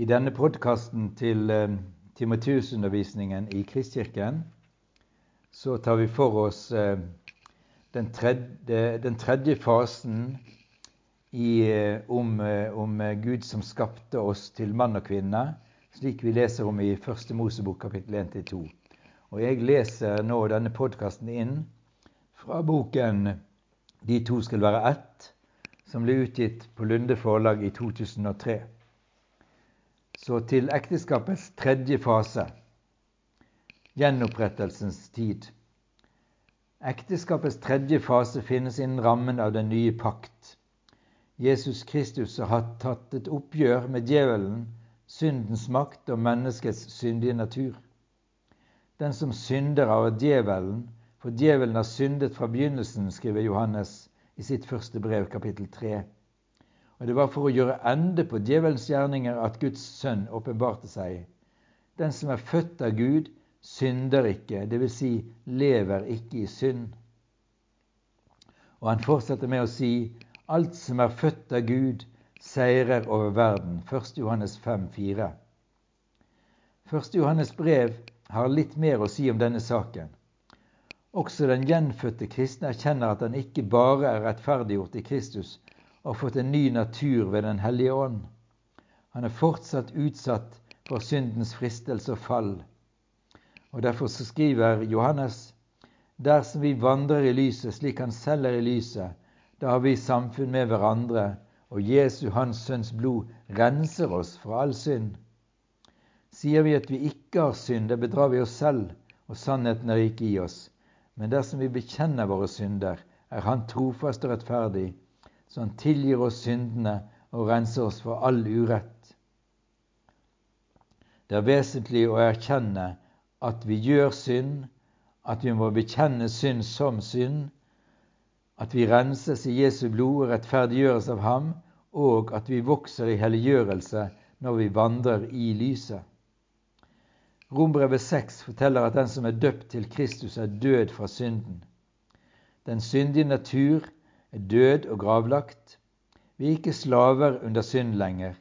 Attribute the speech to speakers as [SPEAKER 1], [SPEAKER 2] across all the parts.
[SPEAKER 1] I denne podkasten til eh, Timoteus-undervisningen i Kristkirken så tar vi for oss eh, den, tredje, den tredje fasen i, eh, om, om, Gud som skapte oss til mann og kvinne, slik vi leser om i Første Mosebok kapittel 1-2. Og Jeg leser nå denne podkasten inn fra boken 'De to skal være ett', som ble utgitt på Lunde forlag i 2003. Så til ekteskapets tredje fase gjenopprettelsens tid. Ekteskapets tredje fase finnes innen rammen av den nye pakt. Jesus Kristus har tatt et oppgjør med djevelen, syndens makt og menneskets syndige natur. Den som synder av djevelen, for djevelen har syndet fra begynnelsen, skriver Johannes i sitt første brev, kapittel 3. Og det var for å gjøre ende på djevelens gjerninger at Guds sønn åpenbarte seg. Den som er født av Gud, synder ikke, dvs. Si, lever ikke i synd. Og han fortsetter med å si alt som er født av Gud, seirer over verden. 1. Johannes 5, 4. 1. Johannes brev har litt mer å si om denne saken. Også den gjenfødte kristne erkjenner at han ikke bare er rettferdiggjort i Kristus, og fått en ny natur ved Den hellige ånd. Han er fortsatt utsatt for syndens fristelse og fall. Og Derfor så skriver Johannes dersom vi vandrer i lyset slik han selv er i lyset, da har vi samfunn med hverandre, og Jesu, Hans Sønns blod, renser oss fra all synd. Sier vi at vi ikke har synd, da bedrar vi oss selv, og sannheten er ikke i oss. Men dersom vi bekjenner våre synder, er Han trofast og rettferdig, så han tilgir oss syndene og renser oss for all urett. Det er vesentlig å erkjenne at vi gjør synd, at vi må bekjenne synd som synd, at vi renses i Jesu blod og rettferdiggjøres av ham, og at vi vokser i helliggjørelse når vi vandrer i lyset. Rombrevet 6 forteller at den som er døpt til Kristus, er død fra synden. Den syndige natur er død og gravlagt. Vi er ikke slaver under synd lenger,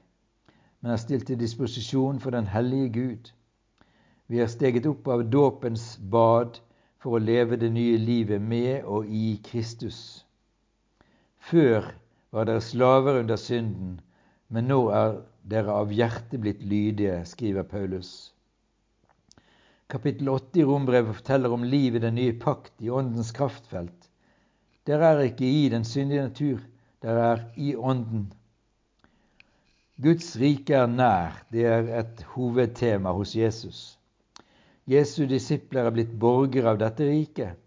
[SPEAKER 1] men er stilt til disposisjon for den hellige Gud. Vi er steget opp av dåpens bad for å leve det nye livet med og i Kristus. Før var dere slaver under synden, men nå er dere av hjerte blitt lydige, skriver Paulus. Kapittel 8 i Rombrevet forteller om livet i den nye pakt i Åndens kraftfelt. Dere er ikke i den syndige natur, dere er i Ånden. Guds rike er nær. Det er et hovedtema hos Jesus. Jesu disipler er blitt borgere av dette riket.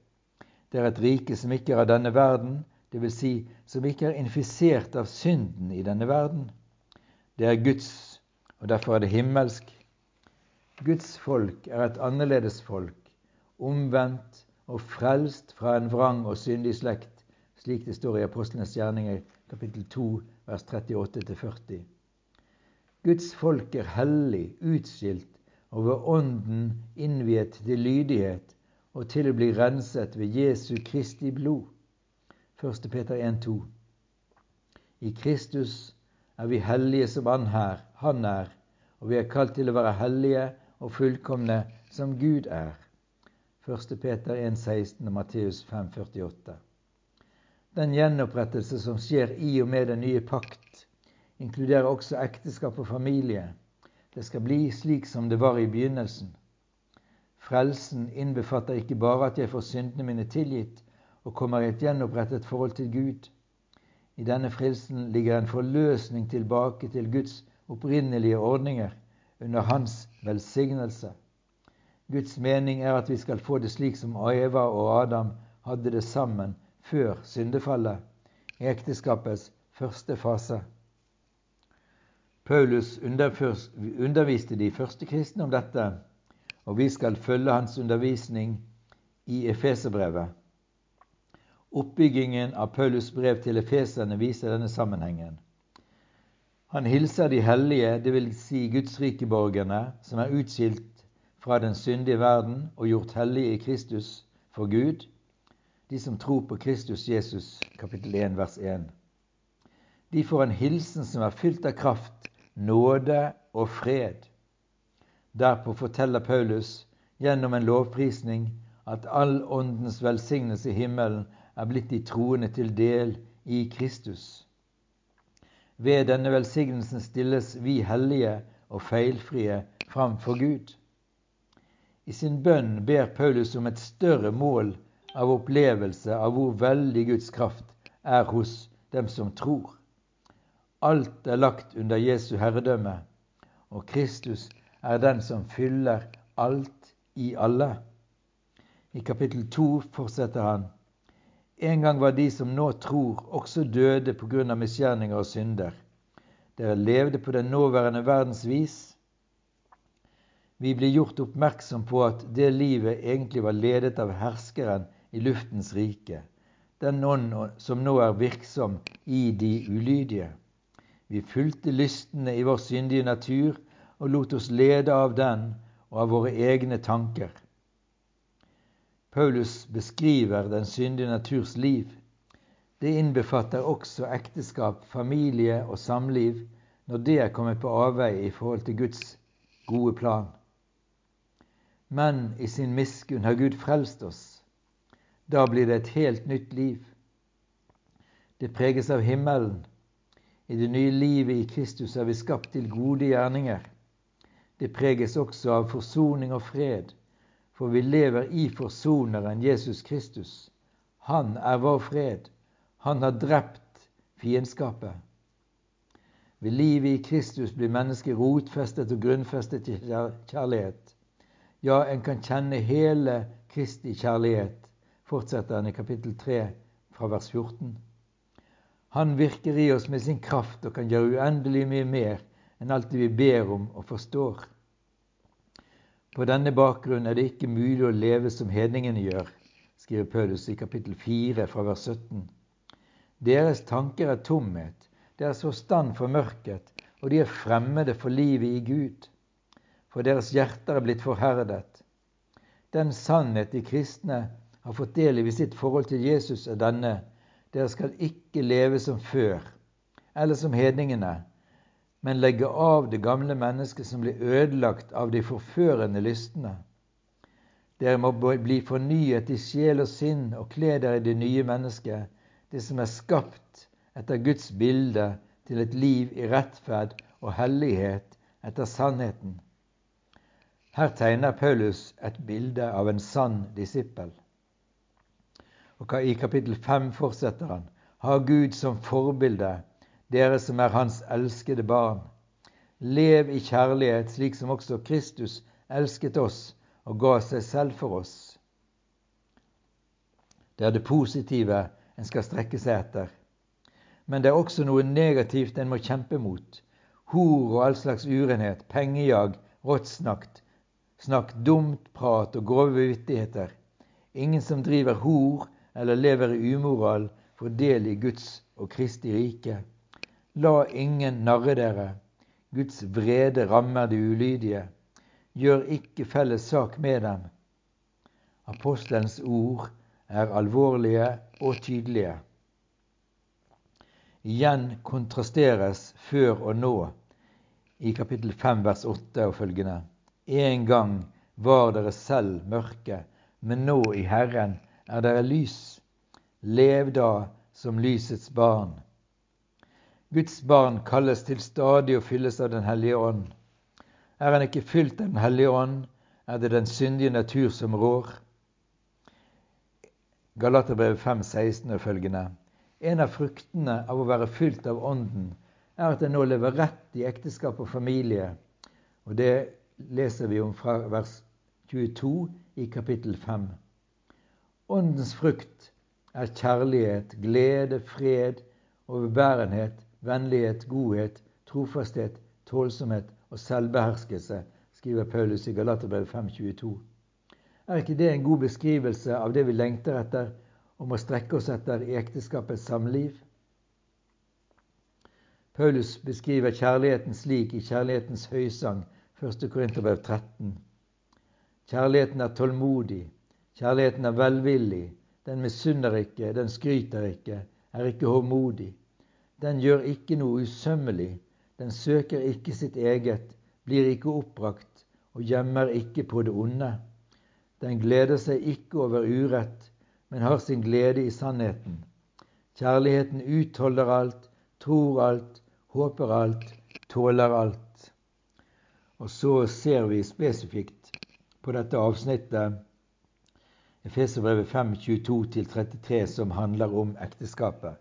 [SPEAKER 1] Det er et rike som ikke er av denne verden, dvs. Si, som ikke er infisert av synden i denne verden. Det er Guds, og derfor er det himmelsk. Guds folk er et annerledes folk, omvendt og frelst fra en vrang og syndig slekt, slik det står i Apostlenes gjerninger kapittel 2 vers 38-40. Guds folk er hellig, utskilt og ved Ånden innviet til lydighet og til å bli renset ved Jesu Kristi blod. 1. Peter 1,2. I Kristus er vi hellige som han, her, han er, og vi er kalt til å være hellige og fullkomne som Gud er. 1. Peter 1,16 og Matteus 5,48. Den gjenopprettelse som skjer i og med den nye pakt, inkluderer også ekteskap og familie. Det skal bli slik som det var i begynnelsen. Frelsen innbefatter ikke bare at jeg får syndene mine tilgitt og kommer i et gjenopprettet forhold til Gud. I denne frelsen ligger en forløsning tilbake til Guds opprinnelige ordninger under Hans velsignelse. Guds mening er at vi skal få det slik som Eva og Adam hadde det sammen før syndefallet, i ekteskapets første fase. Paulus underviste de første kristne om dette, og vi skal følge hans undervisning i Efeserbrevet. Oppbyggingen av Paulus brev til efeserne viser denne sammenhengen. Han hilser de hellige, dvs. Si Guds rikeborgerne, som er utskilt fra den syndige verden og gjort hellige i Kristus for Gud, de som tror på Kristus Jesus, kapittel 1, vers 1. De får en hilsen som er fylt av kraft, nåde og fred. Derpå forteller Paulus gjennom en lovprisning at all åndens velsignelse i himmelen er blitt de troende til del i Kristus. Ved denne velsignelsen stilles vi hellige og feilfrie framfor Gud. I sin bønn ber Paulus om et større mål av opplevelse av hvor veldig Guds kraft er hos dem som tror. Alt er lagt under Jesu herredømme, og Kristus er den som fyller alt i alle. I kapittel 2 fortsetter han. En gang var de som nå tror, også døde av misgjerninger og synder. Dere levde på den nåværende verdens vis vi blir gjort oppmerksom på at det livet egentlig var ledet av herskeren i luftens rike, den ånd som nå er virksom i de ulydige. Vi fulgte lystene i vår syndige natur og lot oss lede av den og av våre egne tanker. Paulus beskriver den syndige naturs liv. Det innbefatter også ekteskap, familie og samliv når det er kommet på avveie i forhold til Guds gode plan men i sin miskunn har Gud frelst oss. Da blir det et helt nytt liv. Det preges av himmelen. I det nye livet i Kristus er vi skapt til gode gjerninger. Det preges også av forsoning og fred, for vi lever i forsoneren Jesus Kristus. Han er vår fred. Han har drept fiendskapet. Ved livet i Kristus blir mennesket rotfestet og grunnfestet til kjærlighet. Ja, en kan kjenne hele Kristi kjærlighet, fortsetter han i kapittel 3 fra vers 14. Han virker i oss med sin kraft og kan gjøre uendelig mye mer enn alt det vi ber om og forstår. På denne bakgrunn er det ikke mulig å leve som hedningene gjør, skriver Paulus i kapittel 4 fra vers 17. Deres tanker er tomhet, deres forstand formørket, og de er fremmede for livet i Gud for deres hjerter er blitt forherdet. Den sannhet de kristne har fått del i ved sitt forhold til Jesus, er denne. Dere skal ikke leve som før, eller som hedningene, men legge av det gamle mennesket som blir ødelagt av de forførende lystne. Dere må bli fornyet i sjel og sinn og kle dere i det nye mennesket, det som er skapt etter Guds bilde til et liv i rettferd og hellighet etter sannheten. Her tegner Paulus et bilde av en sann disippel. Og I kapittel 5 fortsetter han. Ha Gud som forbilde, dere som er Hans elskede barn. Lev i kjærlighet, slik som også Kristus elsket oss og ga seg selv for oss. Det er det positive en skal strekke seg etter. Men det er også noe negativt en må kjempe mot. Hor og all slags urenhet, pengejag, råttsnakt, Snakk dumt prat og grove vittigheter. Ingen som driver hor eller lever i umoral, får del i Guds og Kristi rike. La ingen narre dere. Guds vrede rammer de ulydige. Gjør ikke felles sak med dem. Apostelens ord er alvorlige og tydelige. Igjen kontrasteres før og nå i kapittel 5 vers 8 og følgende. En gang var dere selv mørke, men nå i Herren er dere lys. Lev da som lysets barn. Guds barn kalles til stadig å fylles av Den hellige ånd. Er han ikke fylt av Den hellige ånd, er det den syndige natur som rår. Galaterbrevet 5, 16 og følgende. En av fruktene av å være fylt av Ånden er at en nå lever rett i ekteskap og familie. Og det leser vi om fra vers 22 i kapittel 5. Åndens frukt er kjærlighet, glede, fred, overbærenhet, vennlighet, godhet, trofasthet, tålsomhet og selvbeherskelse, skriver Paulus i Galaterbrevet 5.22. Er ikke det en god beskrivelse av det vi lengter etter og må strekke oss etter i ekteskapets samliv? Paulus beskriver kjærligheten slik i Kjærlighetens høysang 1. Korinterbrev 13. Kjærligheten er tålmodig, kjærligheten er velvillig, den misunner ikke, den skryter ikke, er ikke håmodig. Den gjør ikke noe usømmelig, den søker ikke sitt eget, blir ikke oppbrakt og gjemmer ikke på det onde. Den gleder seg ikke over urett, men har sin glede i sannheten. Kjærligheten utholder alt, tror alt, håper alt, tåler alt. Og så ser vi spesifikt på dette avsnittet Efeserbrevet 5, 22-33, som handler om ekteskapet.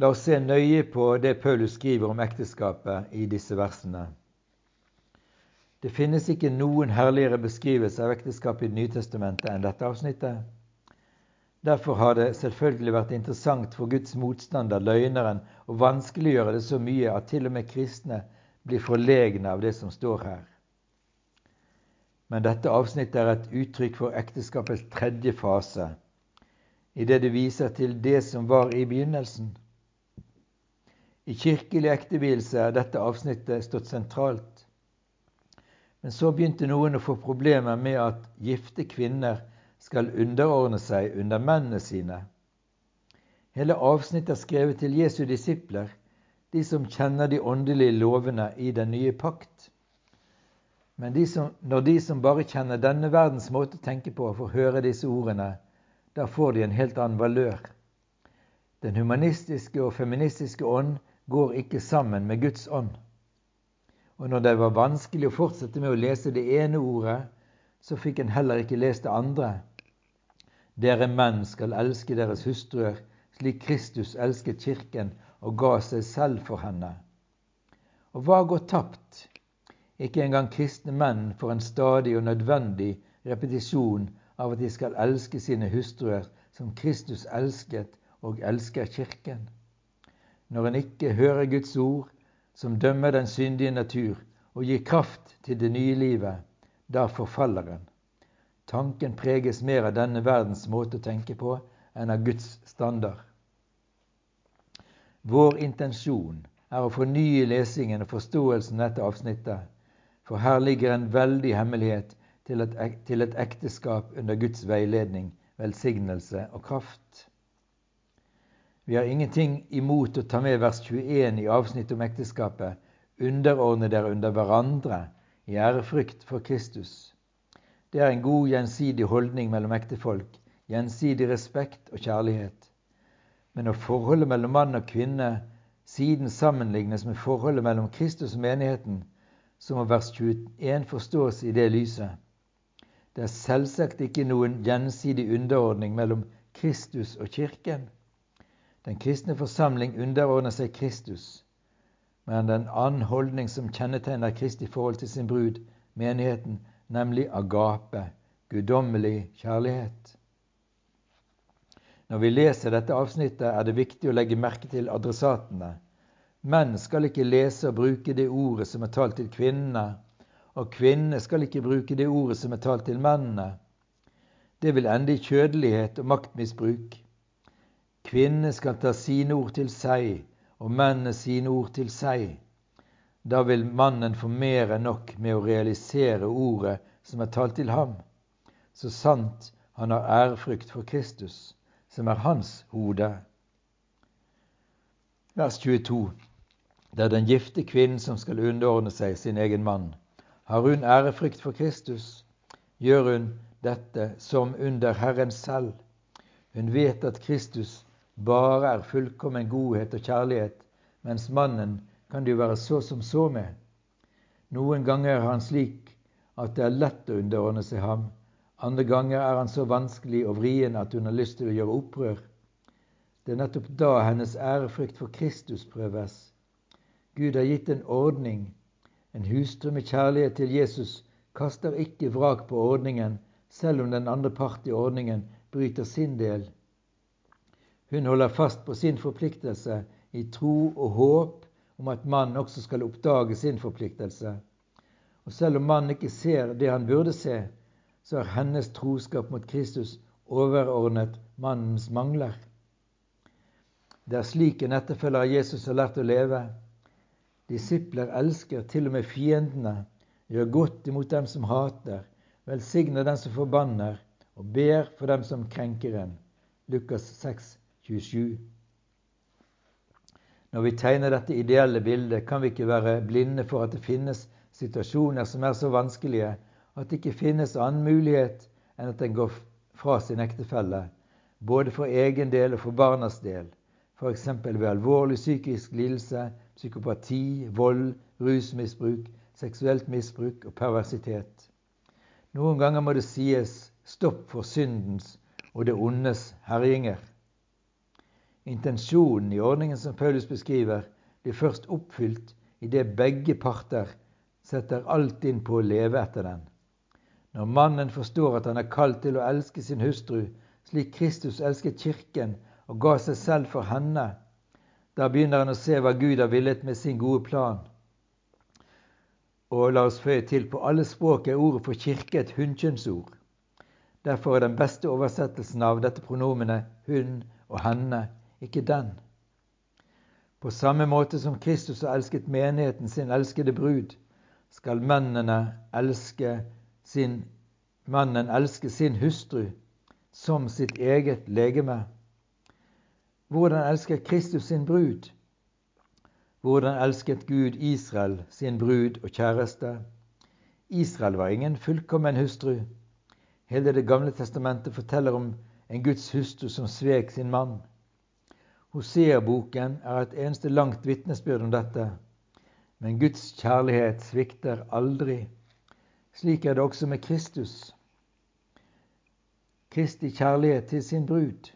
[SPEAKER 1] La oss se nøye på det Paulus skriver om ekteskapet i disse versene. Det finnes ikke noen herligere beskrivelse av ekteskapet i Nytestamentet enn dette avsnittet. Derfor har det selvfølgelig vært interessant for Guds motstander, løgneren, å vanskeliggjøre det så mye at til og med kristne blir forlegne av det som står her. Men dette avsnittet er et uttrykk for ekteskapets tredje fase, i det det viser til det som var i begynnelsen. I kirkelig ektevielse er dette avsnittet stått sentralt. Men så begynte noen å få problemer med at gifte kvinner skal underordne seg under mennene sine. Hele avsnittet er skrevet til Jesu disipler, de som kjenner de åndelige lovene i den nye pakt. Men de som, når de som bare kjenner denne verdens måte å tenke på, får høre disse ordene, da får de en helt annen valør. Den humanistiske og feministiske ånd går ikke sammen med Guds ånd. Og når det var vanskelig å fortsette med å lese det ene ordet, så fikk en heller ikke lest det andre. Dere menn skal elske deres hustruer slik Kristus elsket kirken og ga seg selv for henne. Og hva går tapt? Ikke engang kristne menn får en stadig og nødvendig repetisjon av at de skal elske sine hustruer som Kristus elsket og elsker kirken når en ikke hører Guds ord, som dømmer den syndige natur og gir kraft til det nye livet, da forfaller en. Tanken preges mer av denne verdens måte å tenke på enn av Guds standard. Vår intensjon er å fornye lesingen og forståelsen av dette avsnittet, for her ligger en veldig hemmelighet til et, til et ekteskap under Guds veiledning, velsignelse og kraft. Vi har ingenting imot å ta med vers 21 i avsnittet om ekteskapet. Underordne dere under hverandre i ærefrykt for Kristus. Det er en god gjensidig holdning mellom ektefolk, gjensidig respekt og kjærlighet. Men når forholdet mellom mann og kvinne siden sammenlignes med forholdet mellom Kristus og menigheten, så må vers 21 forstås i det lyset. Det er selvsagt ikke noen gjensidig underordning mellom Kristus og Kirken. Den kristne forsamling underordner seg Kristus, men den annen holdning som kjennetegner Kristi forhold til sin brud, menigheten, nemlig agape, guddommelig kjærlighet. Når vi leser dette avsnittet, er det viktig å legge merke til adressatene. Menn skal ikke lese og bruke det ordet som er talt til kvinnene, og kvinnene skal ikke bruke det ordet som er talt til mennene. Det vil ende i kjødelighet og maktmisbruk. Kvinnene skal ta sine ord til seg, og mennene sine ord til seg. Da vil mannen få mer enn nok med å realisere ordet som er talt til ham, så sant han har ærefrykt for Kristus, som er hans hode. Vers 22. Det er den gifte kvinnen som skal underordne seg sin egen mann. Har hun ærefrykt for Kristus, gjør hun dette som under Herren selv. Hun vet at Kristus bare er fullkommen godhet og kjærlighet, mens mannen kan det jo være så som så med. Noen ganger er han slik at det er lett å underordne seg ham. Andre ganger er han så vanskelig og vrien at hun har lyst til å gjøre opprør. Det er nettopp da hennes ærefrykt for Kristus prøves. Gud har gitt en ordning. En hustru med kjærlighet til Jesus kaster ikke vrak på ordningen, selv om den andre part i ordningen bryter sin del. Hun holder fast på sin forpliktelse i tro og håp om at mannen også skal oppdage sin forpliktelse. Og selv om mannen ikke ser det han burde se, så er hennes troskap mot Kristus overordnet mannens mangler. Det er slik en etterfølger av Jesus har lært å leve. Disipler elsker til og med fiendene, gjør godt imot dem som hater, velsigner dem som forbanner, og ber for dem som krenker en. Lukas 6, 27. Når vi tegner dette ideelle bildet, kan vi ikke være blinde for at det finnes situasjoner som er så vanskelige at det ikke finnes annen mulighet enn at en går fra sin ektefelle, både for egen del og for barnas del, f.eks. ved alvorlig psykisk lidelse, psykopati, vold, rusmisbruk, seksuelt misbruk og perversitet. Noen ganger må det sies stopp for syndens og det ondes herjinger. Intensjonen i ordningen som Paulus beskriver, blir først oppfylt idet begge parter setter alt inn på å leve etter den. Når mannen forstår at han er kalt til å elske sin hustru slik Kristus elsket kirken og ga seg selv for henne, da begynner han å se hva Gud har villet med sin gode plan. Og la oss føye til på alle språk er ordet for kirke et hunnkjønnsord. Derfor er den beste oversettelsen av dette pronomenet hun og henne ikke den. På samme måte som Kristus har elsket menigheten, sin elskede brud, skal mennene elske sin, mannen elske sin hustru som sitt eget legeme. Hvordan elsker Kristus sin brud? Hvordan elsket Gud Israel sin brud og kjæreste? Israel var ingen fullkommen hustru. Hele Det gamle testamentet forteller om en Guds hustru som svek sin mann. Hosea-boken er et eneste langt vitnesbyrd om dette. Men Guds kjærlighet svikter aldri. Slik er det også med Kristus. Kristi kjærlighet til sin brud.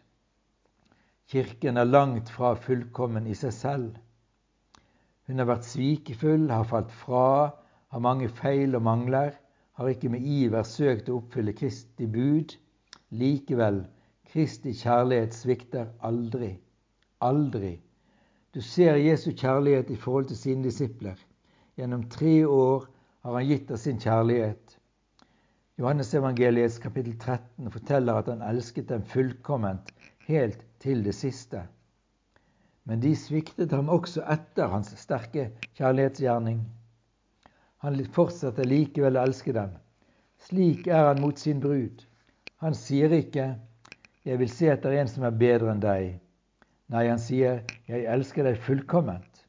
[SPEAKER 1] Kirken er langt fra fullkommen i seg selv. Hun har vært svikefull, har falt fra, har mange feil og mangler, har ikke med iver søkt å oppfylle Kristi bud. Likevel, Kristi kjærlighet svikter aldri. Aldri. Du ser Jesu kjærlighet i forhold til sine disipler. Gjennom tre år har han gitt av sin kjærlighet. Johannes evangeliets kapittel 13 forteller at han elsket dem fullkomment, helt til det siste. Men de sviktet ham også etter hans sterke kjærlighetsgjerning. Han fortsetter likevel å elske dem. Slik er han mot sin brud. Han sier ikke 'Jeg vil se etter en som er bedre enn deg'. Nei, han sier, 'Jeg elsker deg fullkomment'.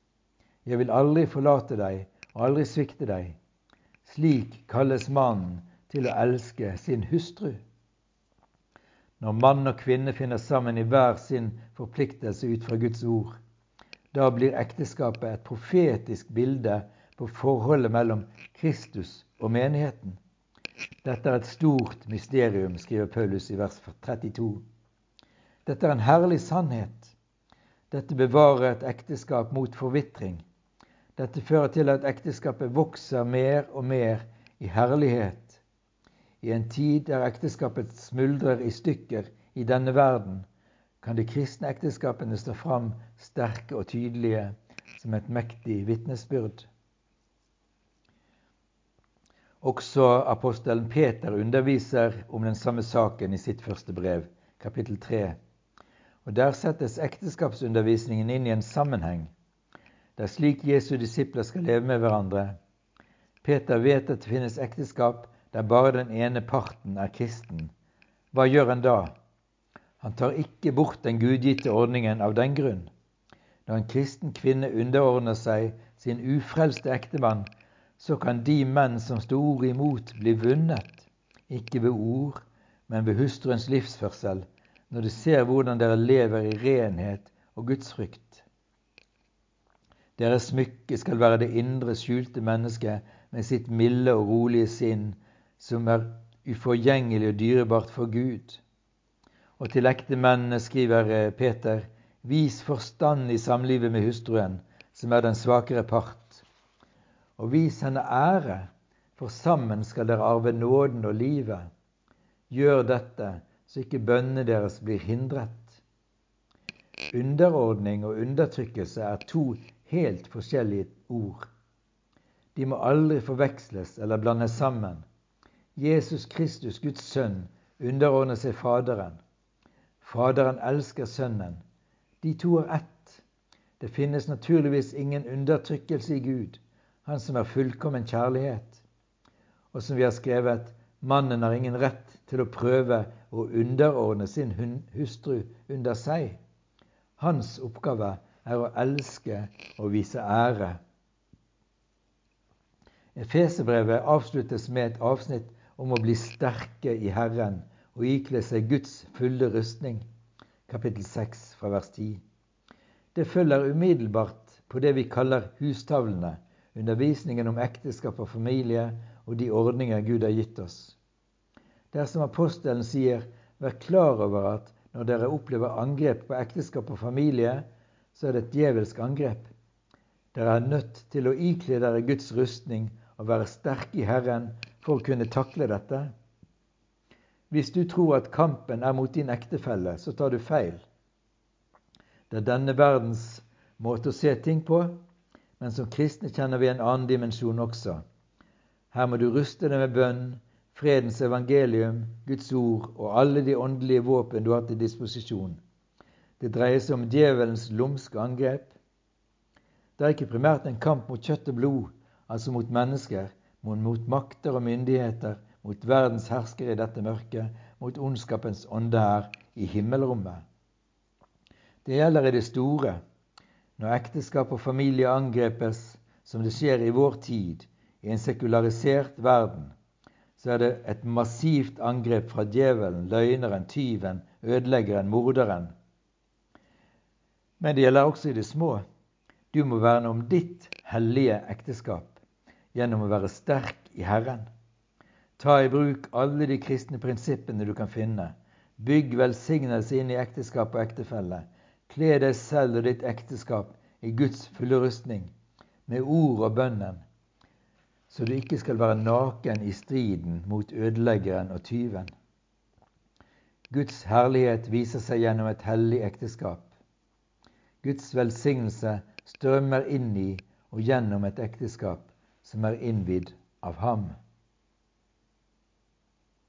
[SPEAKER 1] Jeg vil aldri forlate deg og aldri svikte deg. Slik kalles mannen til å elske sin hustru. Når mann og kvinne finner sammen i hver sin forpliktelse ut fra Guds ord, da blir ekteskapet et profetisk bilde på forholdet mellom Kristus og menigheten. Dette er et stort mysterium, skriver Paulus i vers 32. Dette er en herlig sannhet. Dette bevarer et ekteskap mot forvitring. Dette fører til at ekteskapet vokser mer og mer i herlighet. I en tid der ekteskapet smuldrer i stykker i denne verden, kan de kristne ekteskapene stå fram sterke og tydelige som et mektig vitnesbyrd. Også apostelen Peter underviser om den samme saken i sitt første brev, kapittel 3. Og Der settes ekteskapsundervisningen inn i en sammenheng. Det er slik Jesu disipler skal leve med hverandre. Peter vet at det finnes ekteskap der bare den ene parten er kristen. Hva gjør han da? Han tar ikke bort den gudgitte ordningen av den grunn. Når en kristen kvinne underordner seg sin ufrelste ektemann, så kan de menn som står ord imot, bli vunnet, ikke ved ord, men ved hustruens livsførsel, når de ser hvordan dere lever i renhet og gudsfrykt. Deres smykke skal være det indre, skjulte mennesket med sitt milde og rolige sinn, som er uforgjengelig og dyrebart for Gud. Og til ektemennene skriver eh, Peter, vis forstand i samlivet med hustruen, som er den svakere part. Og vis henne ære, for sammen skal dere arve nåden og livet. Gjør dette så ikke bønnene deres blir hindret. Underordning og undertrykkelse er to helt forskjellige ord. De må aldri forveksles eller blandes sammen. Jesus Kristus, Guds sønn, underordner seg Faderen. Faderen elsker Sønnen. De to er ett. Det finnes naturligvis ingen undertrykkelse i Gud, Han som er fullkommen kjærlighet. Og som vi har skrevet, mannen har ingen rett til å prøve å underordne sin hustru under seg. Hans oppgave er å elske og vise ære. Efeserbrevet avsluttes med et avsnitt om å bli sterke i Herren og ikle seg Guds fulle rustning, kapittel 6 fra vers 10. Det følger umiddelbart på det vi kaller hustavlene, undervisningen om ekteskap og familie og de ordninger Gud har gitt oss. Det er som apostelen sier, vær klar over at når dere opplever angrep på ekteskap og familie, så er det et djevelsk angrep. Dere er nødt til å ikle dere Guds rustning og være sterke i Herren for å kunne takle dette. Hvis du tror at kampen er mot din ektefelle, så tar du feil. Det er denne verdens måte å se ting på, men som kristne kjenner vi en annen dimensjon også. Her må du ruste deg med bønn, fredens evangelium, Guds ord og alle de åndelige våpen du har til disposisjon. Det dreier seg om djevelens lumske angrep. Det er ikke primært en kamp mot kjøtt og blod, altså mot mennesker, men mot makter og myndigheter, mot verdens herskere i dette mørket, mot ondskapens ånde her i himmelrommet. Det gjelder i det store, når ekteskap og familie angrepes, som det skjer i vår tid, i en sekularisert verden, så er det et massivt angrep fra djevelen, løgneren, tyven, ødeleggeren, morderen. Men det gjelder også i det små. Du må verne om ditt hellige ekteskap gjennom å være sterk i Herren. Ta i bruk alle de kristne prinsippene du kan finne. Bygg velsignelse inn i ekteskap og ektefelle. Kle deg selv og ditt ekteskap i Guds fulle rustning, med ord og bønnen, så du ikke skal være naken i striden mot ødeleggeren og tyven. Guds herlighet viser seg gjennom et hellig ekteskap. Guds velsignelse strømmer inn i og gjennom et ekteskap som er innvidd av ham.